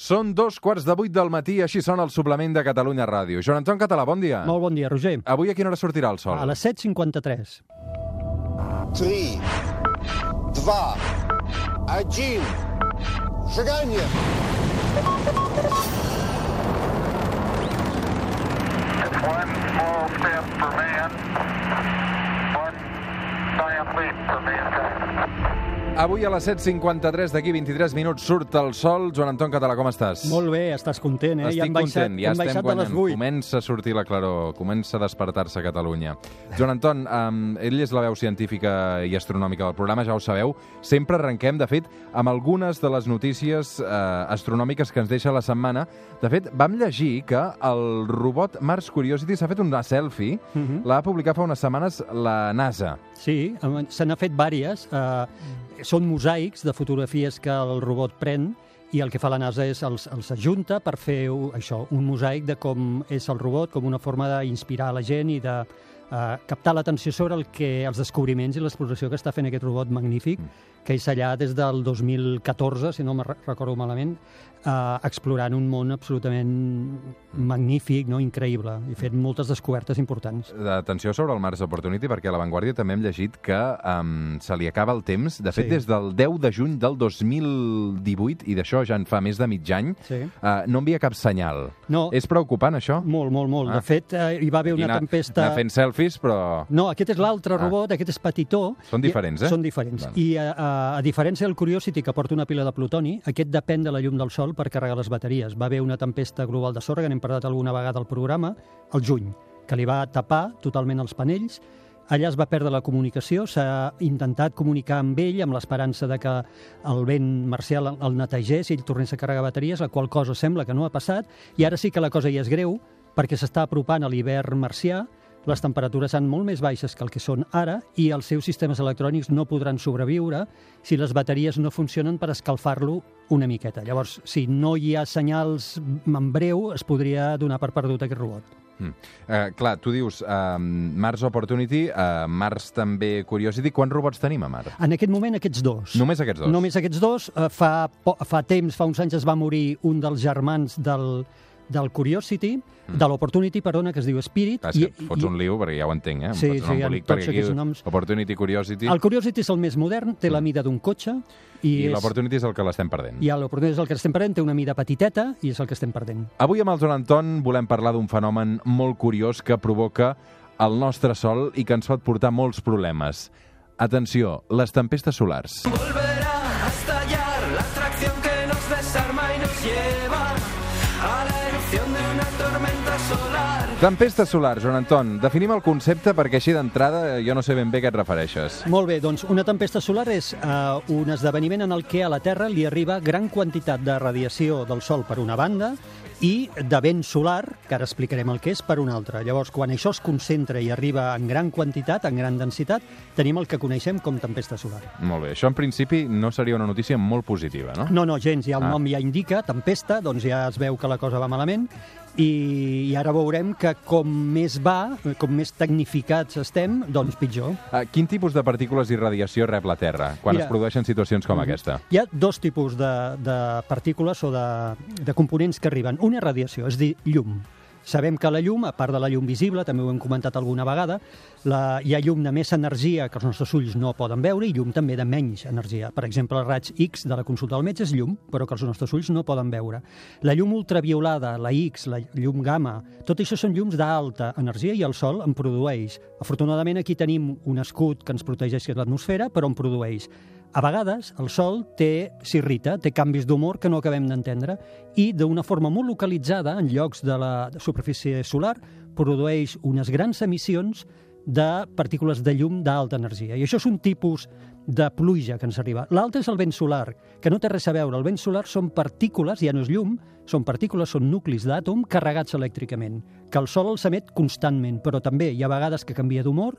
Són dos quarts de vuit del matí, així sona el suplement de Catalunya Ràdio. Joan Anton Català, bon dia. Molt bon dia, Roger. Avui a quina hora sortirà el sol? A les 7.53. 3, 2, 1, seganya! One small step for man, one giant leap for mankind. Avui a les 7.53, d'aquí 23 minuts, surt el sol. Joan Anton Català, com estàs? Molt bé, estàs content, eh? Estic ja hem baixat, content, ja hem estem guanyant. les 8. Comença a sortir la claror, comença a despertar-se a Catalunya. Joan Anton, um, ell és la veu científica i astronòmica del programa, ja ho sabeu. Sempre arrenquem, de fet, amb algunes de les notícies uh, astronòmiques que ens deixa la setmana. De fet, vam llegir que el robot Mars Curiosity s'ha fet una selfie, Mhm. l'ha publicat fa unes setmanes la NASA. Sí, se n'ha fet vàries. Uh, són mosaics de fotografies que el robot pren i el que fa la NASA és els, els ajunta per fer això, un mosaic de com és el robot, com una forma d'inspirar la gent i de uh, captar l'atenció sobre el que, els descobriments i l'exploració que està fent aquest robot magnífic, que és allà des del 2014, si no me re- recordo malament, uh, explorant un món absolutament magnífic, no? increïble, i fent moltes descobertes importants. Atenció sobre el Mars Opportunity, perquè a La Vanguardia també hem llegit que um, se li acaba el temps. De fet, Sí. des del 10 de juny del 2018, i d'això ja en fa més de mig any, Sí. uh, no envia cap senyal. No, És preocupant, això? Molt, molt, molt. Ah. De fet, eh, hi va haver Aquí una anar- tempesta... Anar fent selfies, però... No, aquest és l'altre Ah. robot, aquest és petitó. Són diferents, eh? Són diferents. Val. I a, a, a diferència del Curiosity, que porta una pila de plutoni, aquest depèn de la llum del sol per carregar les bateries. Va haver una tempesta global de sorra, n'hem parlat alguna vegada al programa, al juny, que li va tapar totalment els panells. Allà es va perdre la comunicació, s'ha intentat comunicar amb ell amb l'esperança de que el vent marcial el netegés i ell tornés a carregar bateries, la qual cosa sembla que no ha passat, i ara sí que la cosa ja és greu, perquè s'està apropant a l'hivern marcià, les temperatures seran molt més baixes que el que són ara i els seus sistemes electrònics no podran sobreviure si les bateries no funcionen per escalfar-lo una miqueta. Llavors, si no hi ha senyals en breu, es podria donar per perdut aquest robot. Mm. Uh, clar, tu dius uh, Mars Opportunity, uh, Mars també Curiosity. Quants robots tenim a Mars? En aquest moment, aquests dos. Només aquests dos? Només aquests dos. Eh, Fa, fa temps, fa uns anys, es va morir un dels germans del, del Curiosity, de l'Opportunity, perdona, que es diu Spirit. Clar, és que fots un lío, perquè ja ho entenc, eh? Em Sí, sí, amb embolic, tots aquests noms. Opportunity, Curiosity... El Curiosity és el més modern, té la mida d'un cotxe i, I és, l'Opportunity és el que l'estem perdent. i l'Opportunity és el que estem perdent, té una mida petiteta i és el que estem perdent. Avui amb el Joan Anton volem parlar d'un fenomen molt curiós que provoca el nostre Sol i que ens pot portar molts problemes. Atenció, les tempestes solars. Volverá tormenta solar. Tempestes solars, Joan Anton. Definim el concepte perquè així d'entrada jo no sé ben bé a què et refereixes. Molt bé, doncs una tempesta solar és uh, un esdeveniment en el que a la Terra li arriba gran quantitat de radiació del Sol per una banda i de vent solar, que ara explicarem el que és, per una altra. Llavors, quan això es concentra i arriba en gran quantitat, en gran densitat, tenim el que coneixem com tempesta solar. Molt bé, això en principi no seria una notícia molt positiva, no? No, no, gens, ja el Ah. nom ja indica, tempesta, doncs ja es veu que la cosa va malament, i, i ara veurem que com més va, com més tecnificats estem, doncs pitjor. Uh, quin tipus de partícules i radiació rep la Terra quan Mira. es produeixen situacions com aquesta? Hi ha dos tipus de, de partícules o de, de components que arriben. Una és radiació, és dir, llum. Sabem que la llum, a part de la llum visible, també ho hem comentat alguna vegada, la, hi ha llum de més energia que els nostres ulls no poden veure i llum també de menys energia. Per exemple, el raig X de la consulta del metge és llum, però que els nostres ulls no poden veure. La llum ultraviolada, la X, la llum gamma, tot això són llums d'alta energia i el Sol en produeix. Afortunadament aquí tenim un escut que ens protegeix l'atmosfera, però en produeix. A vegades el Sol té s'irrita, té canvis d'humor que no acabem d'entendre i d'una forma molt localitzada en llocs de la superfície solar produeix unes grans emissions de partícules de llum d'alta energia. I això és un tipus de pluja que ens arriba. L'altre és el vent solar, que no té res a veure. El vent solar són partícules, ja no és llum, són partícules, són nuclis d'àtom carregats elèctricament, que el Sol els emet constantment, però també hi ha vegades que canvia d'humor,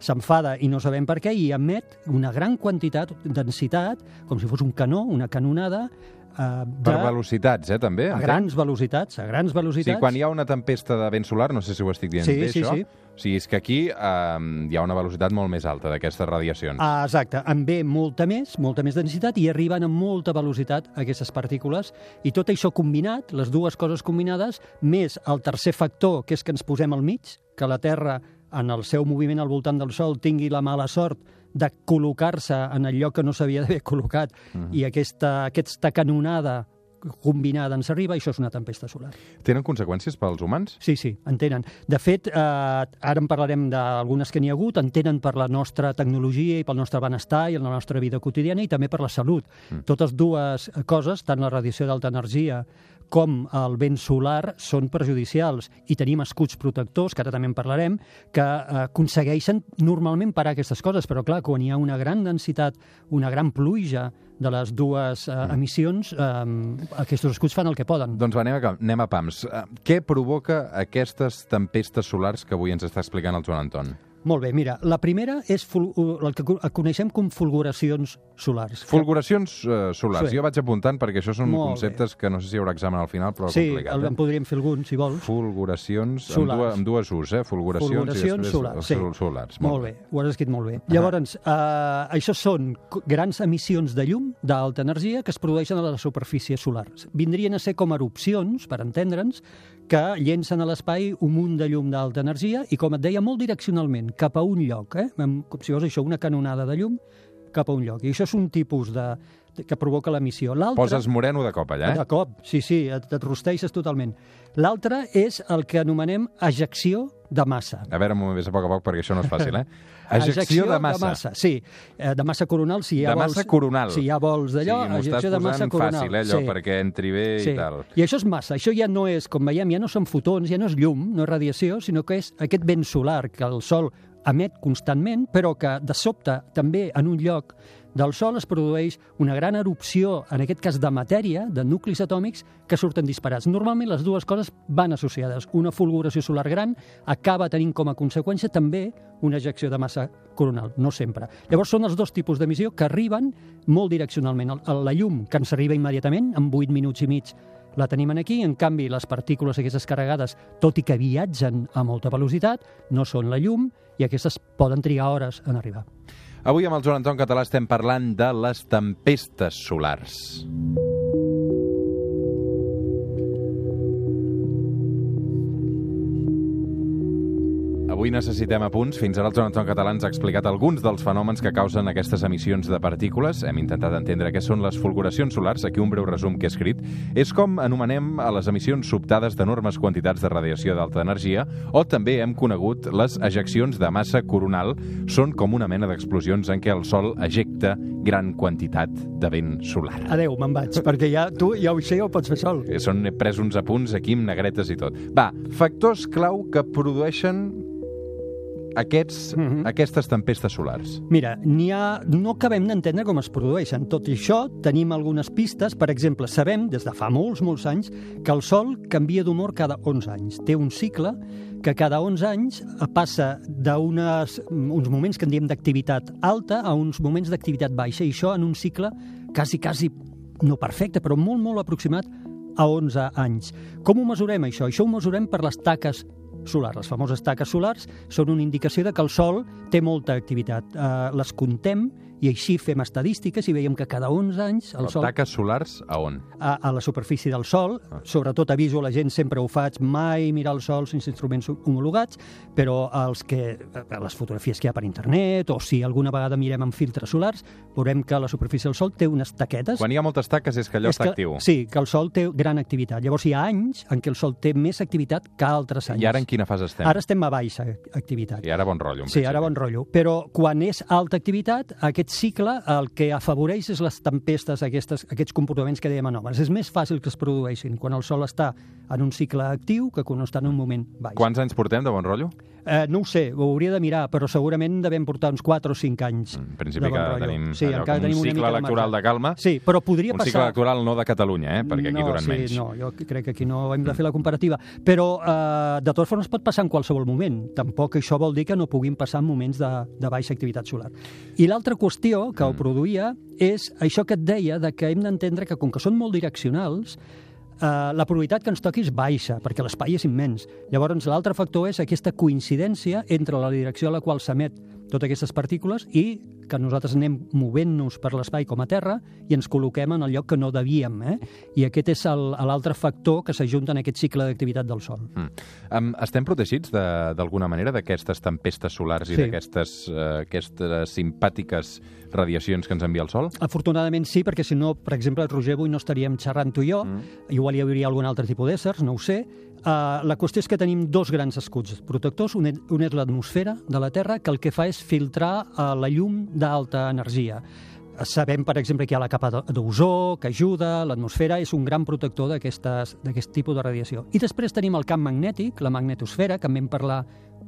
s'enfada i no sabem per què i emet una gran quantitat, densitat, com si fos un canó, una canonada, eh, de, Per velocitats, eh, també? a grans velocitats, a grans Sí, velocitats. quan hi ha una tempesta de vent solar, no sé si ho estic dient Sí, bé, sí, això. sí. O sigui, és que aquí eh, hi ha una velocitat molt més alta d'aquestes radiacions. Ah, exacte, en ve molta més, molta més densitat i arriben amb molta velocitat aquestes partícules i tot això combinat, les dues coses combinades, més el tercer factor, que és que ens posem al mig, que la Terra en el seu moviment al voltant del Sol tingui la mala sort de col·locar-se en el lloc que no s'havia d'haver col·locat. I aquesta, aquesta canonada combinada ens arriba, això és una tempesta solar. Tenen conseqüències pels humans? Sí, sí, en tenen. De fet, eh, ara en parlarem d'algunes que n'hi ha hagut, en tenen per la nostra tecnologia i pel nostre benestar i la nostra vida quotidiana i també per la salut. Mm. Totes dues coses, tant la radiació d'alta energia com el vent solar, són perjudicials i tenim escuts protectors, que ara també en parlarem, que eh, aconsegueixen normalment parar aquestes coses, però clar, quan hi ha una gran densitat, una gran pluja de les dues eh, emissions, eh, aquests escuts fan el que poden. Doncs va, anem a, anem a pams. Eh, Què provoca aquestes tempestes solars que avui ens està explicant el Joan Anton? Molt bé, mira, la primera és ful- el que co- coneixem com fulguracions solars. Fulguracions eh, solars. Sí. Jo vaig apuntant perquè això són Molt conceptes que no sé si hi haurà examen al final, però Sí, complicat. en Eh? podríem fer algun, si vols. Fulguracions amb, Solars. dues, amb dues U's, eh? Fulguracions, Fulguracions i solars, sí. sol- solars. Molt bé, ho has escrit molt bé. Llavors, eh, això són grans emissions de llum d'alta energia que es produeixen a la superfície solar. Vindrien a ser com erupcions, per entendre'ns, que llencen a l'espai un munt de llum d'alta energia i, com et deia, molt direccionalment, cap a un lloc, eh? Com si fos això, una canonada de llum cap a un lloc. I això és un tipus de, de que provoca l'emissió. Poses moreno de cop allà, De eh? cop, sí, sí, et, et rosteixes totalment. L'altre és el que anomenem ejecció de massa. A veure, m'ho a poc a poc perquè això no és fàcil, eh? Ejecció de massa. sí, eh, de massa coronal. Si hi ha De vols, massa coronal. Si hi ha vols d'allò, sí, ejecció de massa coronal. fàcil, eh, allò, perquè entri bé sí. i tal. I això és massa. Això ja no és, com veiem, ja no són fotons, ja no és llum, no és radiació, sinó que és aquest vent solar que el Sol emet constantment, però que de sobte també en un lloc del Sol es produeix una gran erupció, en aquest cas de matèria, de nuclis atòmics, que surten disparats. Normalment les dues coses van associades. Una fulguració solar gran acaba tenint com a conseqüència també una ejecció de massa coronal, no sempre. Llavors són els dos tipus d'emissió que arriben molt direccionalment. La llum, que ens arriba immediatament, en 8 minuts i mig la tenim aquí, en canvi les partícules aquestes carregades, tot i que viatgen a molta velocitat, no són la llum i aquestes poden trigar hores en arribar. Avui amb el Joan Anton Català estem parlant de les tempestes solars. Avui necessitem apunts. Fins ara el Joan Anton Català ens ha explicat alguns dels fenòmens que causen aquestes emissions de partícules. Hem intentat entendre què són les fulguracions solars. Aquí un breu resum que he escrit. És com anomenem a les emissions sobtades d'enormes quantitats de radiació d'alta energia, o també hem conegut les ejeccions de massa coronal. Són com una mena d'explosions en què el Sol ejecta gran quantitat de vent solar. Adeu, me'n vaig, perquè ja tu ja ho sé, ho pots fer sol. Eh, Són pres uns apunts aquí amb negretes i tot. Va, factors clau que produeixen aquests, Mhm. aquestes tempestes solars. Mira, n'hi ha... no acabem d'entendre com es produeixen. Tot i això, tenim algunes pistes. Per exemple, sabem, des de fa molts, molts anys, que el Sol canvia d'humor cada 11 anys. Té un cicle que cada 11 anys passa d'uns moments que en diem d'activitat alta a uns moments d'activitat baixa, i això en un cicle quasi, quasi, no perfecte, però molt, molt aproximat a 11 anys. Com ho mesurem, això? Això ho mesurem per les taques solars. Les famoses taques solars són una indicació de que el Sol té molta activitat. Uh, les contem i així fem estadístiques i veiem que cada 11 anys el Les Sol taques solars a on? a, a la superfície del Sol, sobretot aviso la gent, sempre ho faig, mai mirar el Sol sense instruments homologats, però els que, a les fotografies que hi ha per internet, o si alguna vegada mirem amb filtres solars, veurem que la superfície del Sol té unes taquetes Quan hi ha moltes taques és que allò és està que, actiu. Sí, que el Sol té gran activitat. Llavors hi ha anys en què el Sol té més activitat que altres anys. I ara en quina fase estem? Ara estem a baixa activitat. I ara bon rotllo. Sí, ara bon rotllo. Però quan és alta activitat, aquest aquest cicle el que afavoreix és les tempestes, aquestes, aquests comportaments que dèiem anòmals. És més fàcil que es produeixin quan el Sol està en un cicle actiu que quan està en un moment baix. Quants anys portem de bon rotllo? Eh, no ho sé, ho hauria de mirar, però segurament devem portar uns 4 o 5 anys. En principi de bon que rotllo. tenim, sí, allò, encara tenim un cicle electoral de calma. Sí, però podria Un passar... cicle electoral no de Catalunya, eh? perquè aquí no, duren sí, menys. No, jo crec que aquí no hem de fer la comparativa. Però, eh, de totes formes, pot passar en qualsevol moment. Tampoc això vol dir que no puguin passar en moments de, de baixa activitat solar. I l'altra qüestió que ho produïa és això que et deia de que hem d'entendre que, com que són molt direccionals, eh, la probabilitat que ens toqui és baixa, perquè l'espai és immens. Llavors, l'altre factor és aquesta coincidència entre la direcció a la qual s'emet totes aquestes partícules i que nosaltres anem movent-nos per l'espai com a Terra i ens col·loquem en el lloc que no devíem. Eh? I aquest és l'altre factor que s'ajunta en aquest cicle d'activitat del Sol. Mm. Um, estem protegits de- d'alguna manera d'aquestes tempestes solars i Sí. d'aquestes uh, aquestes simpàtiques radiacions que ens envia el Sol? Afortunadament sí, perquè si no, per exemple, Roger, avui no estaríem xerrant tu i jo, mm. igual hi hauria algun altre tipus d'éssers, no ho sé. Uh, la qüestió és que tenim dos grans escuts protectors. Un, un és l'atmosfera de la Terra, que el que fa és filtrar uh, la llum d'alta energia. Sabem, per exemple, que hi ha la capa d'o- d'ozó, que ajuda, l'atmosfera és un gran protector d'aquest tipus de radiació. I després tenim el camp magnètic, la magnetosfera, que en vam parlar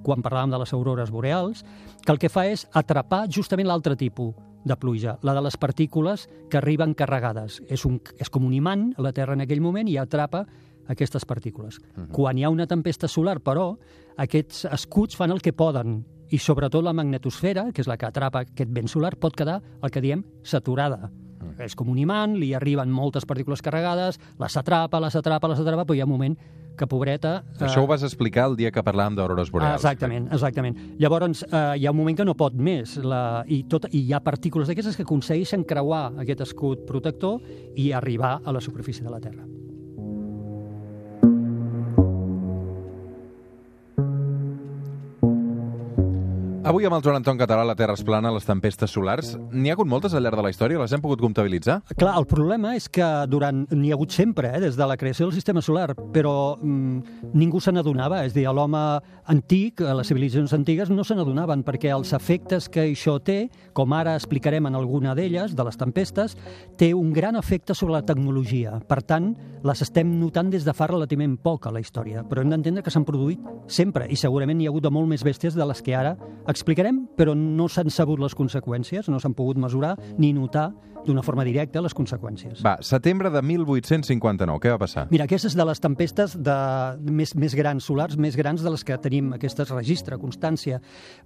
quan parlàvem de les aurores boreals, que el que fa és atrapar justament l'altre tipus de pluja, la de les partícules que arriben carregades. És, un, és com un imant a la Terra en aquell moment i atrapa aquestes partícules. Quan hi ha una tempesta solar, però, aquests escuts fan el que poden i sobretot la magnetosfera, que és la que atrapa aquest vent solar, pot quedar el que diem saturada. És com un imant, li arriben moltes partícules carregades, les atrapa, les atrapa, les atrapa, però hi ha un moment que, pobreta... eh, Això ho vas explicar el dia que parlàvem d'aurores Ah, boreals. exactament, exactament. Llavors, eh, hi ha un moment que no pot més, la, i, tot, i hi ha partícules d'aquestes que aconsegueixen creuar aquest escut protector i arribar a la superfície de la Terra. Avui amb el Joan Anton Català, la Terra es plana, les tempestes solars. N'hi ha hagut moltes al llarg de la història? Les hem pogut comptabilitzar? Clar, el problema és que durant n'hi ha hagut sempre, eh, des de la creació del sistema solar, però mm, ningú se n'adonava. És a dir, l'home antic, les civilitzacions antigues, no se n'adonaven, perquè els efectes que això té, com ara explicarem en alguna d'elles, de les tempestes, té un gran efecte sobre la tecnologia. Per tant, les estem notant des de fa relativament poc a la història, però hem d'entendre que s'han produït sempre, i segurament n'hi ha hagut de molt més bèsties de les que ara explicarem, però no s'han sabut les conseqüències, no s'han pogut mesurar ni notar d'una forma directa les conseqüències. Va, setembre de 1859, què va passar? Mira, aquesta és de les tempestes de, més, més grans, solars, més grans de les que tenim, aquestes registre, constància.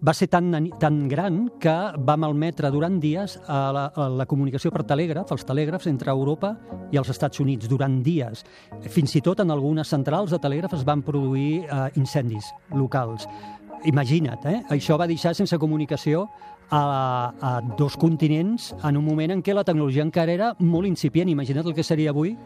Va ser tan, tan gran que va malmetre durant dies a la, a la comunicació per telègraf, els telègrafs entre Europa i els Estats Units, durant dies. Fins i tot en algunes centrals de telègraf es van produir eh, incendis locals. Imagina't, eh? això va deixar sense comunicació a, a dos continents en un moment en què la tecnologia encara era molt incipient. Imagina't el que seria avui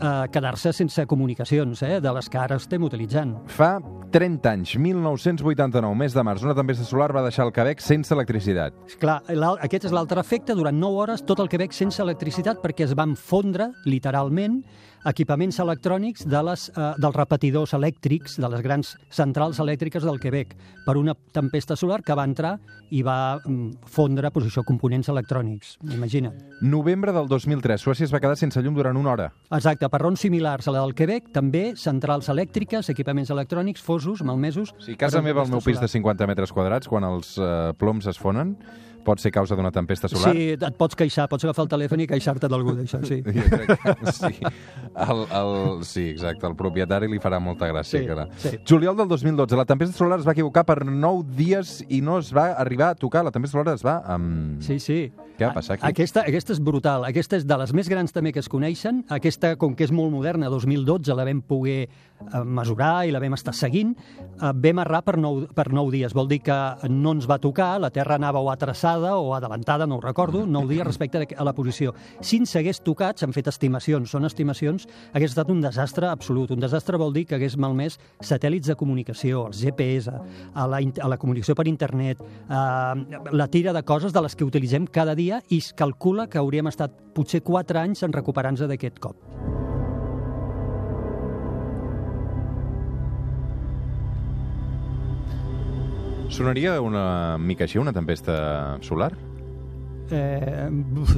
eh, quedar-se sense comunicacions, eh, de les que ara estem utilitzant. Fa 30 anys, 1989, mes de març, una tempesta solar va deixar el Quebec sense electricitat. Clar, aquest és l'altre efecte. Durant 9 hores tot el Quebec sense electricitat perquè es van fondre, literalment, equipaments electrònics de les, eh, dels repetidors elèctrics de les grans centrals elèctriques del Quebec per una tempesta solar que va entrar i va mm, fondre pues, això, components electrònics. Imagina't. Novembre del 2003, Suècia es va quedar sense llum durant una hora. Exacte, per raons similars a la del Quebec, també centrals elèctriques, equipaments electrònics, fosos, malmesos... Si casa meva, al meu pis de solar. 50 metres quadrats, quan els eh, ploms es fonen, pot ser causa d'una tempesta solar? Sí, et pots queixar, pots agafar el telèfon i queixar-te d'algú d'això, sí. Jo crec que sí. El, el, sí, exacte. El propietari li farà molta gràcia. Sí, que sí. Juliol del 2012. La tempesta solar es va equivocar per 9 dies i no es va arribar a tocar. La tempesta solar es va... Um... Sí, sí. Què va passar aquí? Aquesta, aquesta és brutal. Aquesta és de les més grans també que es coneixen. Aquesta, com que és molt moderna, 2012 la vam poder eh, mesurar i la vam estar seguint. Eh, vam errar per 9, per 9 dies. Vol dir que no ens va tocar, la Terra anava o atraçada o adelantada, no ho recordo, 9 dies respecte a la posició. Si ens hagués tocat, s'han fet estimacions, són estimacions, hagués estat un desastre absolut. Un desastre vol dir que hagués malmès satèl·lits de comunicació, els GPS, a la, a la comunicació per internet, eh, la tira de coses de les que utilitzem cada dia i es calcula que hauríem estat potser 4 anys en recuperar-nos d'aquest cop. Sonaria una mica així, una tempesta solar? Eh,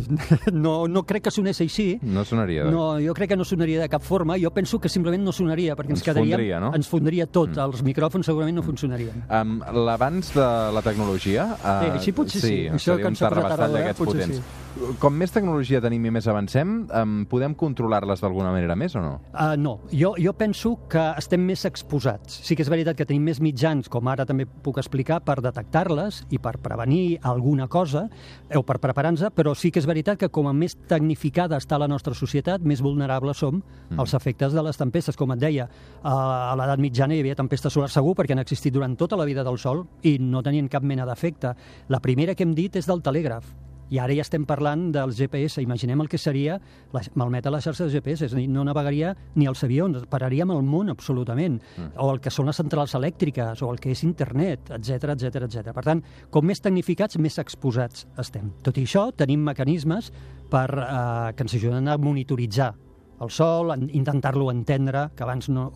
no, no crec que sonés així. No sonaria. No, jo crec que no sonaria de cap forma. Jo penso que simplement no sonaria, perquè ens, Ens quedaríem... fondria, no? Ens fondria tot. Mm. Els micròfons segurament no funcionarien. Um, L'avanç de la tecnologia... Uh, Sí, així potser sí. Això seria que ens ha ara, d'aquests potser potents. Com més tecnologia tenim i més avancem, um, podem controlar-les d'alguna manera més o no? Uh, no, jo, jo penso que estem més exposats. Sí que és veritat que tenim més mitjans, com ara també puc explicar, per detectar-les i per prevenir alguna cosa, eh, o per preparar-nos, però sí que és veritat que com a més tecnificada està la nostra societat, més vulnerables som Mm. als efectes de les tempestes. Com et deia, a l'edat mitjana hi havia tempestes solars segur perquè han existit durant tota la vida del Sol i no tenien cap mena d'efecte. La primera que hem dit és del telègraf, i ara ja estem parlant del GPS. Imaginem el que seria la, malmetre la xarxa de GPS. És a dir, no navegaria ni els avions, pararíem el món absolutament. Mm. O el que són les centrals elèctriques, o el que és internet, etc etc etc. Per tant, com més tecnificats, més exposats estem. Tot i això, tenim mecanismes per, eh, que ens ajuden a monitoritzar el sol, en- intentar-lo entendre, que abans no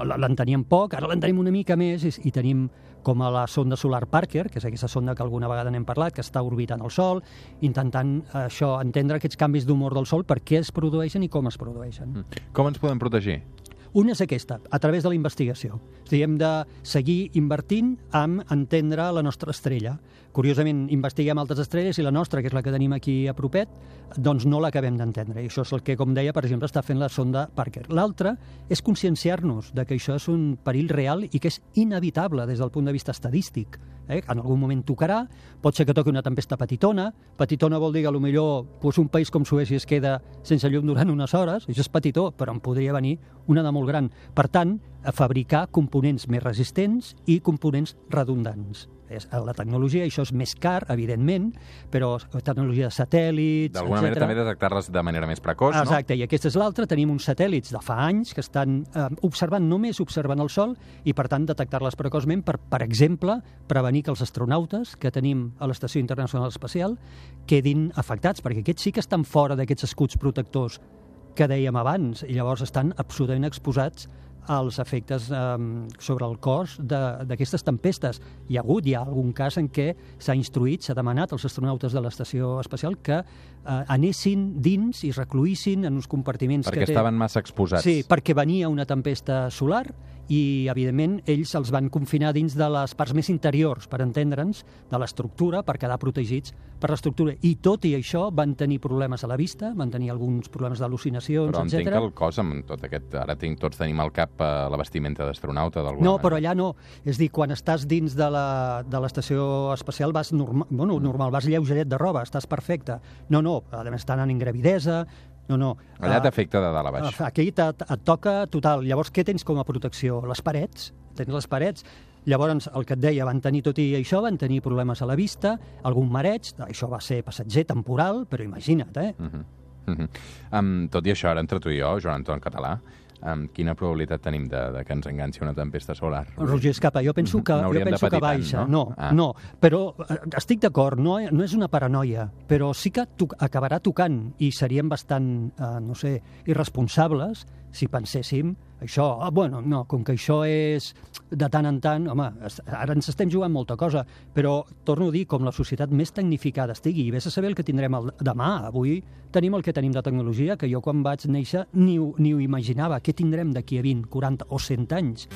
l'enteníem poc, ara l'entenem una mica més i, i tenim com a la sonda solar Parker, que és aquesta sonda que alguna vegada n'hem parlat, que està orbitant el Sol, intentant eh, això entendre aquests canvis d'humor del Sol, per què es produeixen i com es produeixen. Mm. Com ens podem protegir? Una és aquesta, a través de la investigació. És dir, hem de seguir invertint en entendre la nostra estrella. Curiosament, investiguem altres estrelles i la nostra, que és la que tenim aquí a propet, doncs no l'acabem d'entendre. I això és el que, com deia, per exemple, està fent la sonda Parker. L'altre és conscienciar-nos de que això és un perill real i que és inevitable des del punt de vista estadístic. Eh? En algun moment tocarà, pot ser que toqui una tempesta petitona. Petitona vol dir que potser doncs, un país com Suècia es queda sense llum durant unes hores, això és petitó, però en podria venir una de molt gran. Per tant, a fabricar components més resistents i components redundants. És, a la tecnologia això és més car, evidentment, però tecnologia de satèl·lits, D'alguna manera també detectar-les de manera més precoç, no? Exacte, i aquesta és l'altra. Tenim uns satèl·lits de fa anys que estan eh, observant, només observant el Sol, i per tant detectar-les precoçment per, per exemple, prevenir que els astronautes que tenim a l'Estació Internacional Espacial quedin afectats, perquè aquests sí que estan fora d'aquests escuts protectors que dèiem abans, i llavors estan absolutament exposats als efectes eh, sobre el cos de- d'aquestes tempestes. Hi ha hagut, hi ha algun cas en què s'ha instruït, s'ha demanat als astronautes de l'estació espacial que eh, anessin dins i recluïssin en uns compartiments Perquè que té... estaven massa exposats. Sí, perquè venia una tempesta solar i, evidentment, ells els van confinar dins de les parts més interiors, per entendre'ns, de l'estructura, per quedar protegits per l'estructura. I tot i això van tenir problemes a la vista, van tenir alguns problemes d'al·lucinacions, Però entenc etc. que el cos, amb tot aquest... Ara tinc, tots tenim al cap eh, la vestimenta d'astronauta, No, manera. però allà no. És dir, quan estàs dins de la- de l'estació espacial vas normal, bueno, normal, vas lleugeret de roba, estàs perfecte. No, no, a més estan en ingravidesa, no, no. Allà Ah, t'afecta de dalt a baix. Aquí et, et toca total. Llavors, què tens com a protecció? Les parets. Tens les parets. Llavors, el que et deia, van tenir tot i això, van tenir problemes a la vista, algun mareig, això va ser passatger, temporal, però imagina't, eh? Mhm. Mhm. Um, tot i això, ara entre tu i jo, Joan Anton Català, um, quina probabilitat tenim de, de que ens enganxi una tempesta solar? Roger Escapa, jo penso que, jo penso que patir tant, baixa. no? No, Ah. no, però eh, estic d'acord, no, no és una paranoia, però sí que to acabarà tocant i seríem bastant, eh, no sé, irresponsables si penséssim això, ah, bueno, no, com que això és de tant en tant, home, ara ens estem jugant molta cosa, però torno a dir, com la societat més tecnificada estigui, i vés a saber el que tindrem el, demà, avui tenim el que tenim de tecnologia, que jo quan vaig néixer ni, ho- ni ho imaginava, què tindrem d'aquí a 20, 40 o 100 anys?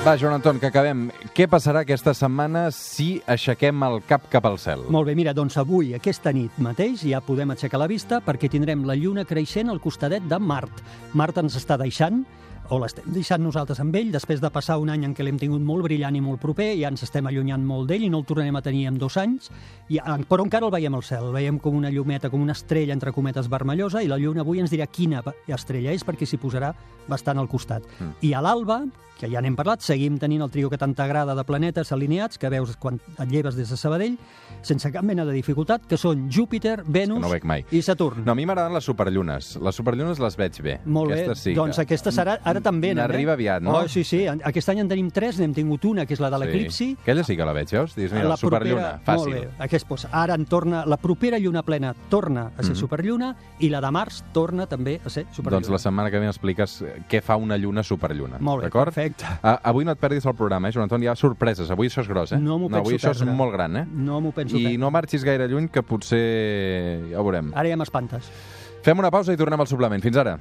Va, Joan Anton, que acabem. Què passarà aquesta setmana si aixequem el cap cap al cel? Molt bé, mira, doncs avui, aquesta nit mateix, ja podem aixecar la vista perquè tindrem la lluna creixent al costadet de Mart. Mart ens està deixant, o l'estem deixant nosaltres amb ell, després de passar un any en què l'hem tingut molt brillant i molt proper, ja ens estem allunyant molt d'ell i no el tornarem a tenir en dos anys, i, però encara el veiem al cel, el veiem com una llumeta, com una estrella, entre cometes, vermellosa, i la lluna avui ens dirà quina estrella és perquè s'hi posarà bastant al costat. Mm. I a l'alba, que ja n'hem parlat, seguim tenint el trio que tant t'agrada de planetes alineats, que veus quan et lleves des de Sabadell, sense cap mena de dificultat, que són Júpiter, Venus no mai. i Saturn. No, a mi m'agraden les superllunes. Les superllunes les veig bé. Molt Aquestes bé, sí doncs que... aquesta serà, ara també N'arriba eh? aviat, no? Oh, sí, sí, aquest any en tenim tres, n'hem tingut una, que és la de l'eclipsi, Sí. Aquella sí que la veig, veus? Dius, mira, la, superlluna, propera, fàcil. Molt bé, aquest, doncs, ara en torna, la propera lluna plena torna a ser Mhm. superlluna i la de març torna també a ser superlluna. Doncs la setmana que ve m'expliques què fa una lluna superlluna. Molt bé, perfecte. Correcte. A, avui no et perdis el programa, eh, Joan Anton? Hi ha sorpreses. Avui això és gros, eh? No m'ho penso avui això perdre. és molt gran, eh? No m'ho penso I perdre. no marxis gaire lluny, que potser ja ho veurem. Ara ja m'espantes. Fem una pausa i tornem al suplement. Fins ara.